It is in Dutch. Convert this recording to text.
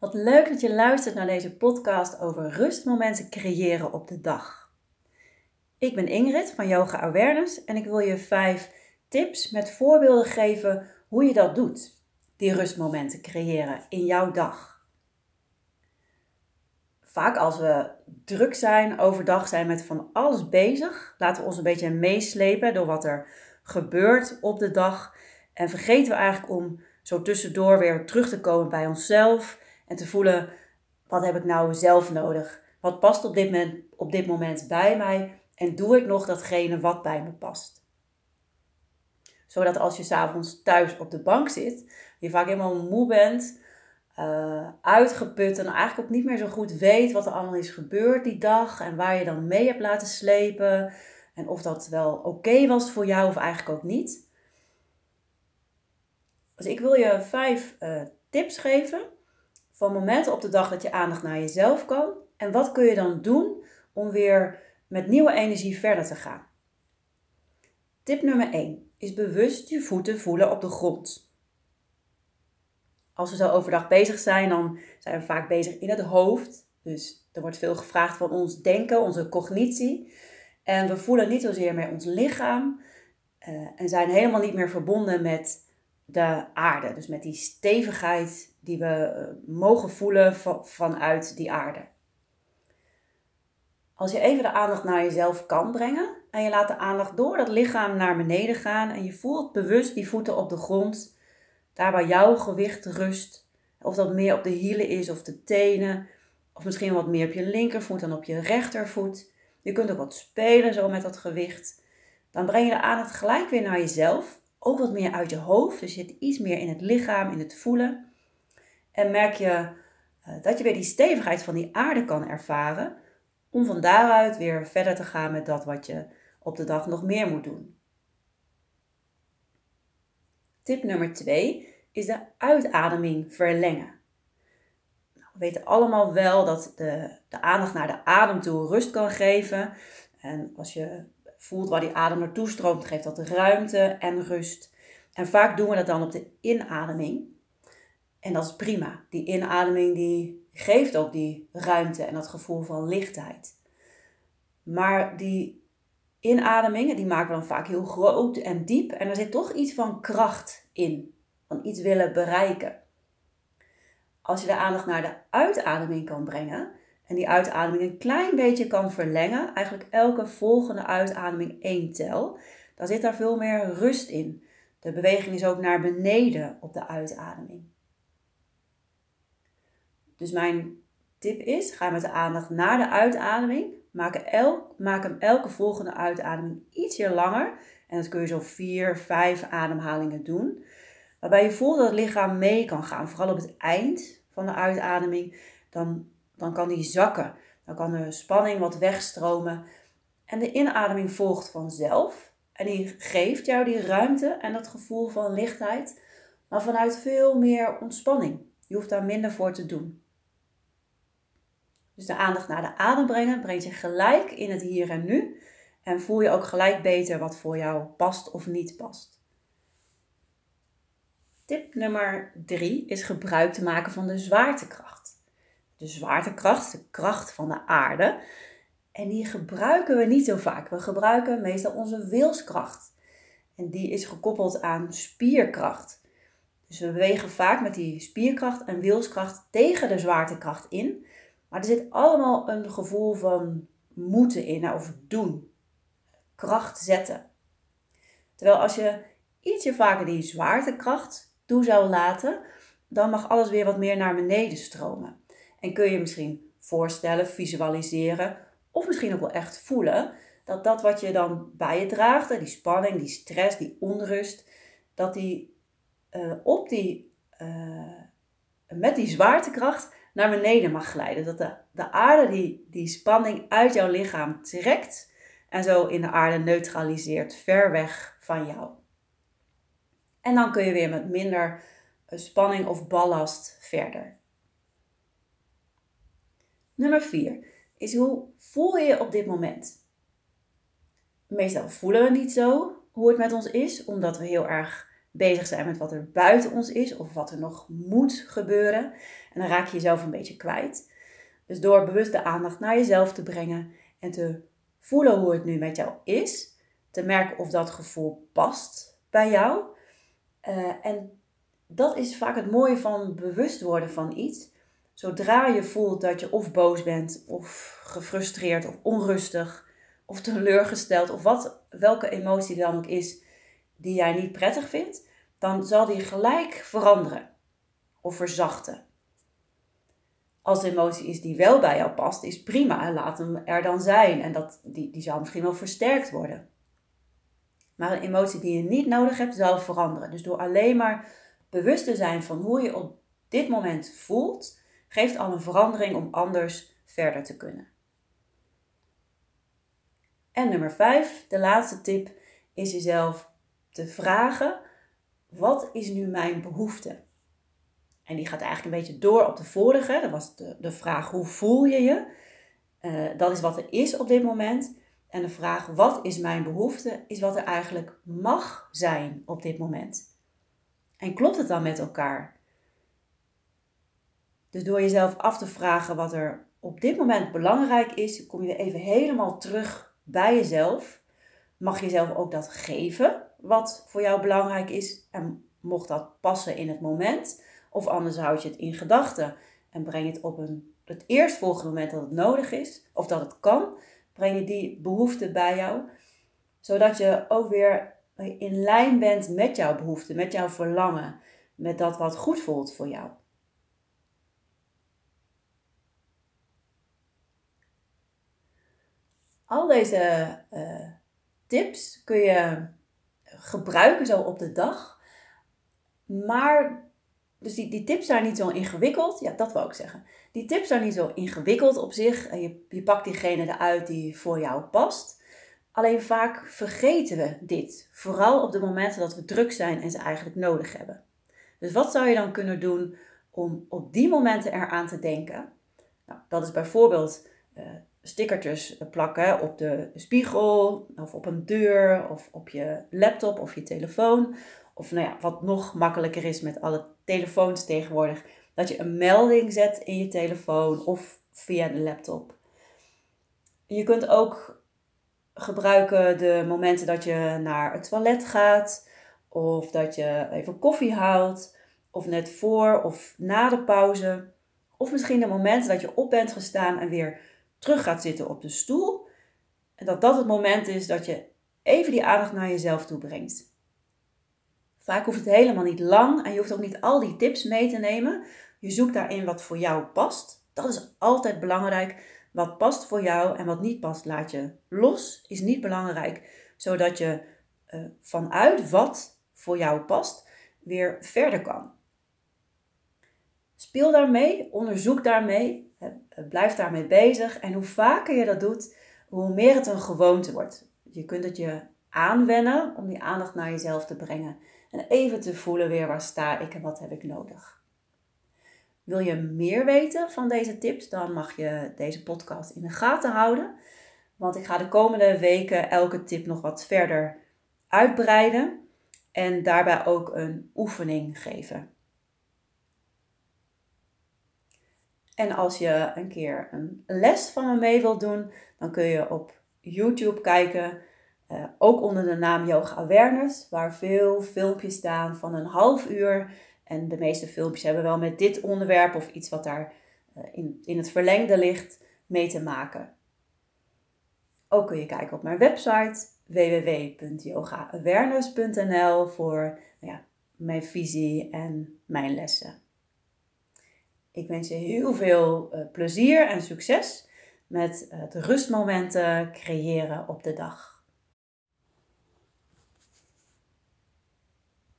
Wat leuk dat je luistert naar deze podcast over rustmomenten creëren op de dag. Ik ben Ingrid van Yoga Awareness en ik wil je vijf tips met voorbeelden geven hoe je dat doet. Die rustmomenten creëren in jouw dag. Vaak als we druk zijn, overdag zijn met van alles bezig, laten we ons een beetje meeslepen door wat er gebeurt op de dag. En vergeten we eigenlijk om zo tussendoor weer terug te komen bij onszelf en te voelen, wat heb ik nou zelf nodig? Wat past op dit moment, op dit moment bij mij? En doe ik nog datgene wat bij me past? Zodat als je s'avonds thuis op de bank zit, je vaak helemaal moe bent, uh, uitgeput en eigenlijk ook niet meer zo goed weet wat er allemaal is gebeurd die dag en waar je dan mee hebt laten slepen en of dat wel oké was voor jou of eigenlijk ook niet. Dus ik wil je vijf uh, tips geven van momenten op de dag dat je aandacht naar jezelf kan. En wat kun je dan doen om weer met nieuwe energie verder te gaan? Tip nummer 1 is bewust je voeten voelen op de grond. Als we zo overdag bezig zijn, dan zijn we vaak bezig in het hoofd. Dus er wordt veel gevraagd van ons denken, onze cognitie. En we voelen niet zozeer meer ons lichaam uh, en zijn helemaal niet meer verbonden met de aarde. Dus met die stevigheid die we eh, mogen voelen vanuit die aarde. Als je even de aandacht naar jezelf kan brengen en je laat de aandacht door dat lichaam naar beneden gaan en je voelt bewust die voeten op de grond, daar waar jouw gewicht rust, of dat meer op de hielen is of de tenen, of misschien wat meer op je linkervoet dan op je rechtervoet. Je kunt ook wat spelen zo met dat gewicht. Dan breng je de aandacht gelijk weer naar jezelf ook wat meer uit je hoofd. Dus je zit iets meer in het lichaam, in het voelen. En merk je uh, dat je weer die stevigheid van die aarde kan ervaren. Om van daaruit weer verder te gaan met dat wat je op de dag nog meer moet doen. Tip nummer 2 is de uitademing verlengen. Nou, we weten allemaal wel dat de, de aandacht naar de adem toe rust kan geven. En als je voelt waar die adem naartoe stroomt, geeft dat ruimte en rust. En vaak doen we dat dan op de inademing. En dat is prima. Die inademing die geeft ook die ruimte en dat gevoel van lichtheid. Maar die inademingen die maken we dan vaak heel groot en diep. En er zit toch iets van kracht in. Van iets willen bereiken. Als je de aandacht naar de uitademing kan brengen, en die uitademing een klein beetje kan verlengen, eigenlijk elke volgende uitademing één tel, dan zit daar veel meer rust in. De beweging is ook naar beneden op de uitademing. Dus mijn tip is, ga met de aandacht naar de uitademing. Maak, maak hem elke volgende uitademing ietsje langer. En dat kun je zo vier, vijf ademhalingen doen. Waarbij je voelt dat het lichaam mee kan gaan. Vooral op het eind van de uitademing. Dan dan kan die zakken. Dan kan de spanning wat wegstromen. En de inademing volgt vanzelf. En die geeft jou die ruimte en dat gevoel van lichtheid. Maar vanuit veel meer ontspanning. Je hoeft daar minder voor te doen. Dus de aandacht naar de adem brengen brengt je gelijk in het hier en nu. En voel je ook gelijk beter wat voor jou past of niet past. Tip nummer 3 is gebruik te maken van de zwaartekracht de zwaartekracht, de kracht van de aarde. En die gebruiken we niet zo vaak. We gebruiken meestal onze wilskracht. En die is gekoppeld aan spierkracht. Dus we bewegen vaak met die spierkracht en wilskracht tegen de zwaartekracht in. Maar er zit allemaal een gevoel van moeten in of doen. Kracht zetten. Terwijl als je ietsje vaker die zwaartekracht toe zou laten, dan mag alles weer wat meer naar beneden stromen. En kun je misschien voorstellen, visualiseren of misschien ook wel echt voelen dat dat wat je dan bij je draagt, die spanning, die stress, die onrust, dat die uh, op die, uh, met die zwaartekracht naar beneden mag glijden. Dat de, de aarde die, die spanning uit jouw lichaam trekt en zo in de aarde neutraliseert, ver weg van jou. En dan kun je weer met minder eh, spanning of ballast verder. Nummer 4 is hoe voel je je op dit moment? Meestal voelen we niet zo hoe het met ons is, omdat we heel erg bezig zijn met wat er buiten ons is of wat er nog moet gebeuren. En dan raak je jezelf een beetje kwijt. Dus door bewust de aandacht naar jezelf te brengen en te voelen hoe het nu met jou is, te merken of dat gevoel past bij jou. Uh, en dat is vaak het mooie van bewust worden van iets. Zodra je voelt dat je of boos bent, of gefrustreerd, of onrustig, of teleurgesteld, of wat, welke emotie dan ook is die jij niet prettig vindt, dan zal die gelijk veranderen of verzachten. Als de emotie is die wel bij jou past, is prima. Laat hem er dan zijn. En dat, die, die zal misschien wel versterkt worden. Maar een emotie die je niet nodig hebt, zal veranderen. Dus door alleen maar bewust te zijn van hoe je op dit moment voelt, geeft al een verandering om anders verder te kunnen. En nummer 5, de laatste tip, is jezelf te vragen: wat is nu mijn behoefte? En die gaat eigenlijk een beetje door op de vorige. Dat was de, de vraag: hoe voel je je? Uh, dat is wat er is op dit moment. En de vraag: wat is mijn behoefte? Is wat er eigenlijk mag zijn op dit moment. En klopt het dan met elkaar? Dus door jezelf af te vragen wat er op dit moment belangrijk is, kom je even helemaal terug bij jezelf. Mag je jezelf ook dat geven wat voor jou belangrijk is en mocht dat passen in het moment. Of anders houd je het in gedachten en breng het op een, het eerstvolgende moment dat het nodig is of dat het kan. Breng je die behoefte bij jou, zodat je ook weer in lijn bent met jouw behoefte, met jouw verlangen, met dat wat goed voelt voor jou. Al deze uh, tips kun je gebruiken zo op de dag. Maar, dus die, die tips zijn niet zo ingewikkeld. Ja, dat wil ik zeggen. Die tips zijn niet zo ingewikkeld op zich. Je, je pakt diegene eruit die voor jou past. Alleen vaak vergeten we dit. Vooral op de momenten dat we druk zijn en ze eigenlijk nodig hebben. Dus wat zou je dan kunnen doen om op die momenten eraan te denken? Nou, dat is bijvoorbeeld uh, stickertjes plakken op de spiegel of op een deur of op je laptop of je telefoon. Of nou ja, wat nog makkelijker is met alle telefoons tegenwoordig, dat je een melding zet in je telefoon of via de laptop. Je kunt ook gebruiken de momenten dat je naar het toilet gaat of dat je even koffie haalt of net voor of na de pauze. Of misschien de momenten dat je op bent gestaan en weer terug gaat zitten op de stoel. En dat dat het moment is dat je even die aandacht naar jezelf toe brengt. Vaak hoeft het helemaal niet lang en je hoeft ook niet al die tips mee te nemen. Je zoekt daarin wat voor jou past. Dat is altijd belangrijk. Wat past voor jou en wat niet past, laat je los. Is niet belangrijk, zodat je uh, vanuit wat voor jou past weer verder kan. Speel daarmee, onderzoek daarmee Blijf daarmee bezig. En hoe vaker je dat doet, hoe meer het een gewoonte wordt. Je kunt het je aanwennen om die aandacht naar jezelf te brengen. En even te voelen weer waar sta ik en wat heb ik nodig. Wil je meer weten van deze tips, dan mag je deze podcast in de gaten houden. Want ik ga de komende weken elke tip nog wat verder uitbreiden. En daarbij ook een oefening geven. En als je een keer een les van me mee wilt doen, dan kun je op YouTube kijken. Uh, ook onder de naam Yoga Awareness, waar veel filmpjes staan van een half uur. En de meeste filmpjes hebben wel met dit onderwerp of iets wat daar uh, in, in het verlengde ligt mee te maken. Ook kun je kijken op mijn website www.yogaawareness.nl voor nou ja, mijn visie en mijn lessen. Ik wens je heel veel uh, plezier en succes met het rustmomenten creëren op de dag.